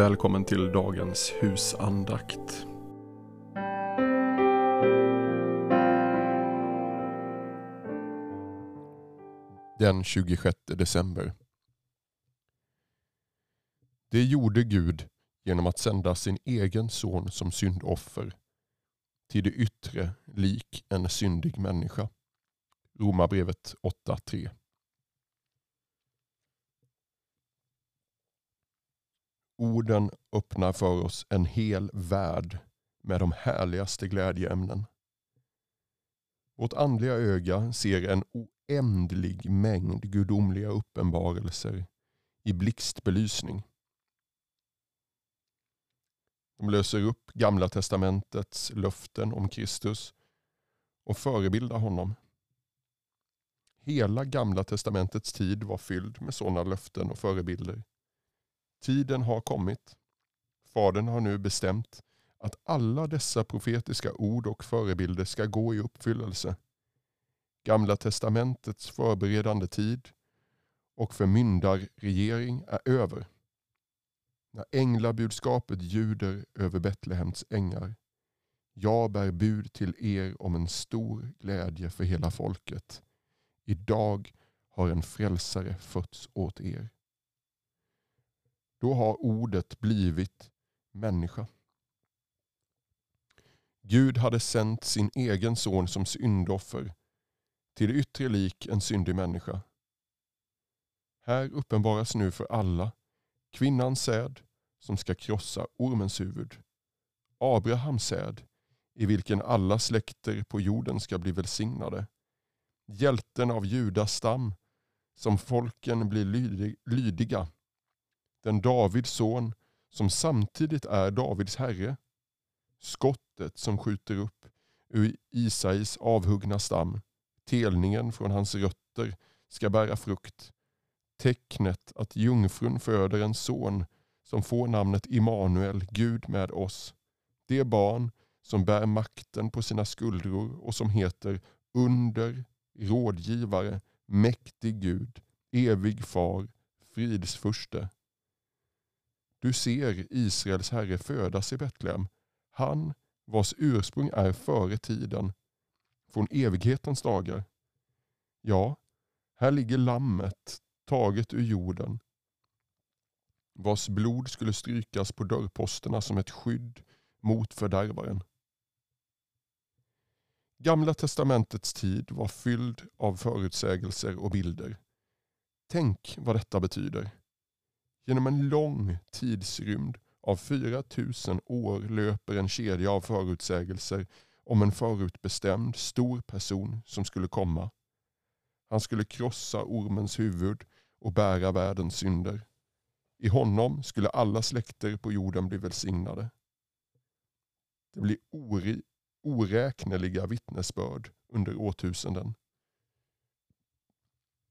Välkommen till dagens husandakt. Den 26 december. Det gjorde Gud genom att sända sin egen son som syndoffer till det yttre lik en syndig människa. Romarbrevet 8.3 Orden öppnar för oss en hel värld med de härligaste glädjeämnen. Vårt andliga öga ser en oändlig mängd gudomliga uppenbarelser i blixtbelysning. De löser upp Gamla testamentets löften om Kristus och förebildar honom. Hela Gamla testamentets tid var fylld med sådana löften och förebilder. Tiden har kommit. Fadern har nu bestämt att alla dessa profetiska ord och förebilder ska gå i uppfyllelse. Gamla testamentets förberedande tid och förmyndarregering är över. När änglabudskapet ljuder över Betlehems ängar. Jag bär bud till er om en stor glädje för hela folket. Idag har en frälsare fötts åt er. Då har ordet blivit människa. Gud hade sänt sin egen son som syndoffer till yttre lik en syndig människa. Här uppenbaras nu för alla kvinnans säd som ska krossa ormens huvud. Abrahams säd i vilken alla släkter på jorden ska bli välsignade. Hjälten av Judas stam som folken blir lydiga den Davids son som samtidigt är Davids herre. Skottet som skjuter upp ur Isais avhuggna stam. Telningen från hans rötter ska bära frukt. Tecknet att jungfrun föder en son som får namnet Immanuel, Gud med oss. Det barn som bär makten på sina skuldror och som heter under, rådgivare, mäktig Gud, evig far, fridsfurste. Du ser Israels herre födas i Betlehem. Han vars ursprung är före tiden, från evighetens dagar. Ja, här ligger lammet taget ur jorden, vars blod skulle strykas på dörrposterna som ett skydd mot fördärvaren. Gamla testamentets tid var fylld av förutsägelser och bilder. Tänk vad detta betyder. Genom en lång tidsrymd av 4000 år löper en kedja av förutsägelser om en förutbestämd stor person som skulle komma. Han skulle krossa ormens huvud och bära världens synder. I honom skulle alla släkter på jorden bli välsignade. Det blir ori, oräkneliga vittnesbörd under årtusenden.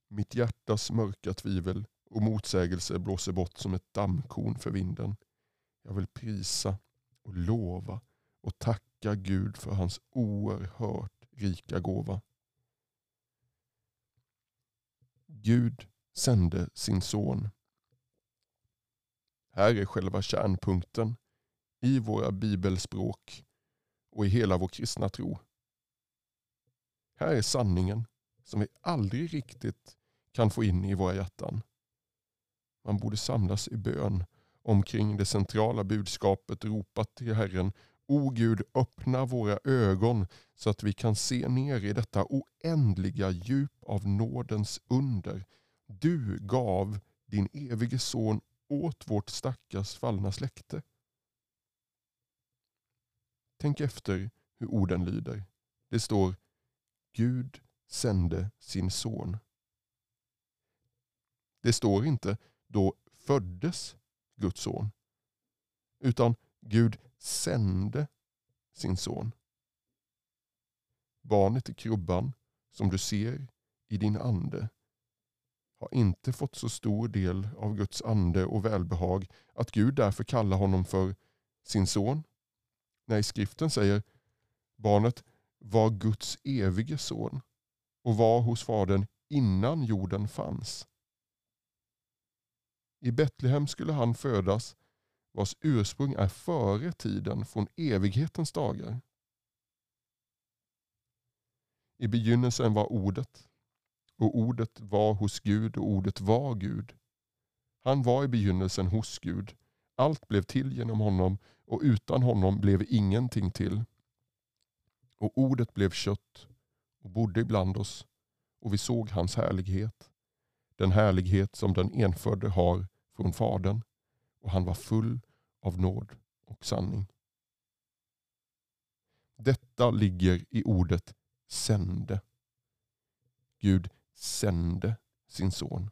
Mitt hjärtas mörka tvivel och motsägelse blåser bort som ett dammkorn för vinden. Jag vill prisa och lova och tacka Gud för hans oerhört rika gåva. Gud sände sin son. Här är själva kärnpunkten i våra bibelspråk och i hela vår kristna tro. Här är sanningen som vi aldrig riktigt kan få in i våra hjärtan. Man borde samlas i bön omkring det centrala budskapet ropat till Herren O Gud, öppna våra ögon så att vi kan se ner i detta oändliga djup av nådens under. Du gav din evige son åt vårt stackars fallna släkte. Tänk efter hur orden lyder. Det står Gud sände sin son. Det står inte då föddes Guds son. Utan Gud sände sin son. Barnet i krubban som du ser i din ande har inte fått så stor del av Guds ande och välbehag att Gud därför kallar honom för sin son. Nej, skriften säger barnet var Guds evige son och var hos fadern innan jorden fanns. I Betlehem skulle han födas vars ursprung är före tiden från evighetens dagar. I begynnelsen var ordet och ordet var hos Gud och ordet var Gud. Han var i begynnelsen hos Gud. Allt blev till genom honom och utan honom blev ingenting till. Och ordet blev kött och bodde ibland oss och vi såg hans härlighet. Den härlighet som den enfödde har från Fadern och han var full av nåd och sanning. Detta ligger i ordet sände. Gud sände sin son.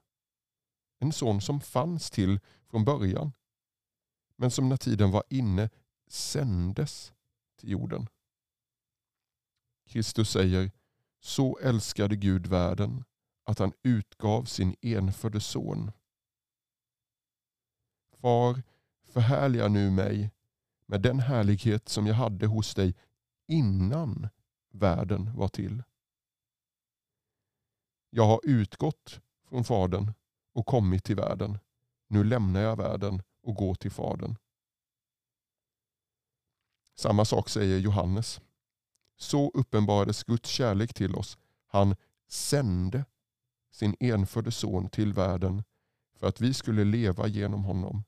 En son som fanns till från början men som när tiden var inne sändes till jorden. Kristus säger, så älskade Gud världen att han utgav sin enfödde son. Far, förhärliga nu mig med den härlighet som jag hade hos dig innan världen var till. Jag har utgått från Fadern och kommit till världen. Nu lämnar jag världen och går till Fadern. Samma sak säger Johannes. Så uppenbarades Guds kärlek till oss. Han sände sin enfödde son till världen för att vi skulle leva genom honom.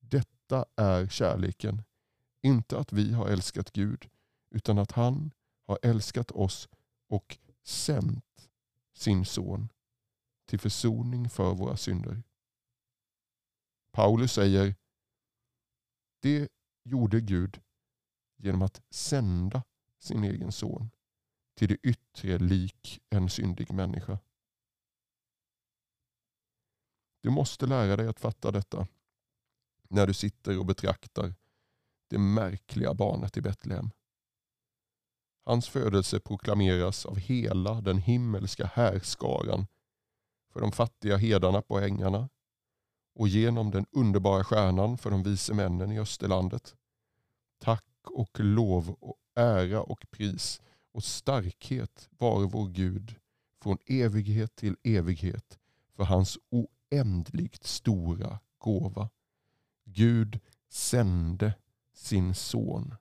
Detta är kärleken. Inte att vi har älskat Gud utan att han har älskat oss och sänt sin son till försoning för våra synder. Paulus säger det gjorde Gud genom att sända sin egen son till det yttre lik en syndig människa. Du måste lära dig att fatta detta när du sitter och betraktar det märkliga barnet i Betlehem. Hans födelse proklameras av hela den himmelska härskaran för de fattiga hedarna på ängarna och genom den underbara stjärnan för de vise männen i Österlandet. Tack och lov och ära och pris och starkhet var vår Gud från evighet till evighet för hans oändligt stora gåva. Gud sände sin son.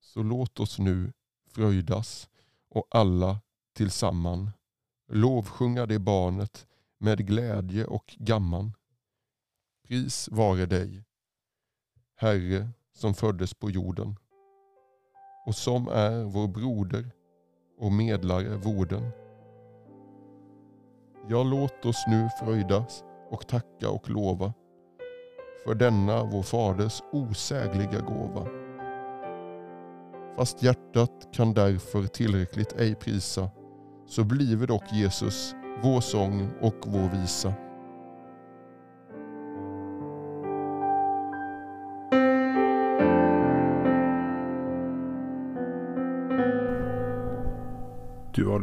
Så låt oss nu fröjdas och alla tillsammans lovsjunga det barnet med glädje och gamman. Pris vare dig, Herre som föddes på jorden och som är vår broder och medlare vorden. Ja, låt oss nu fröjdas och tacka och lova för denna vår faders osägliga gåva. Fast hjärtat kan därför tillräckligt ej prisa så blive dock Jesus vår sång och vår visa.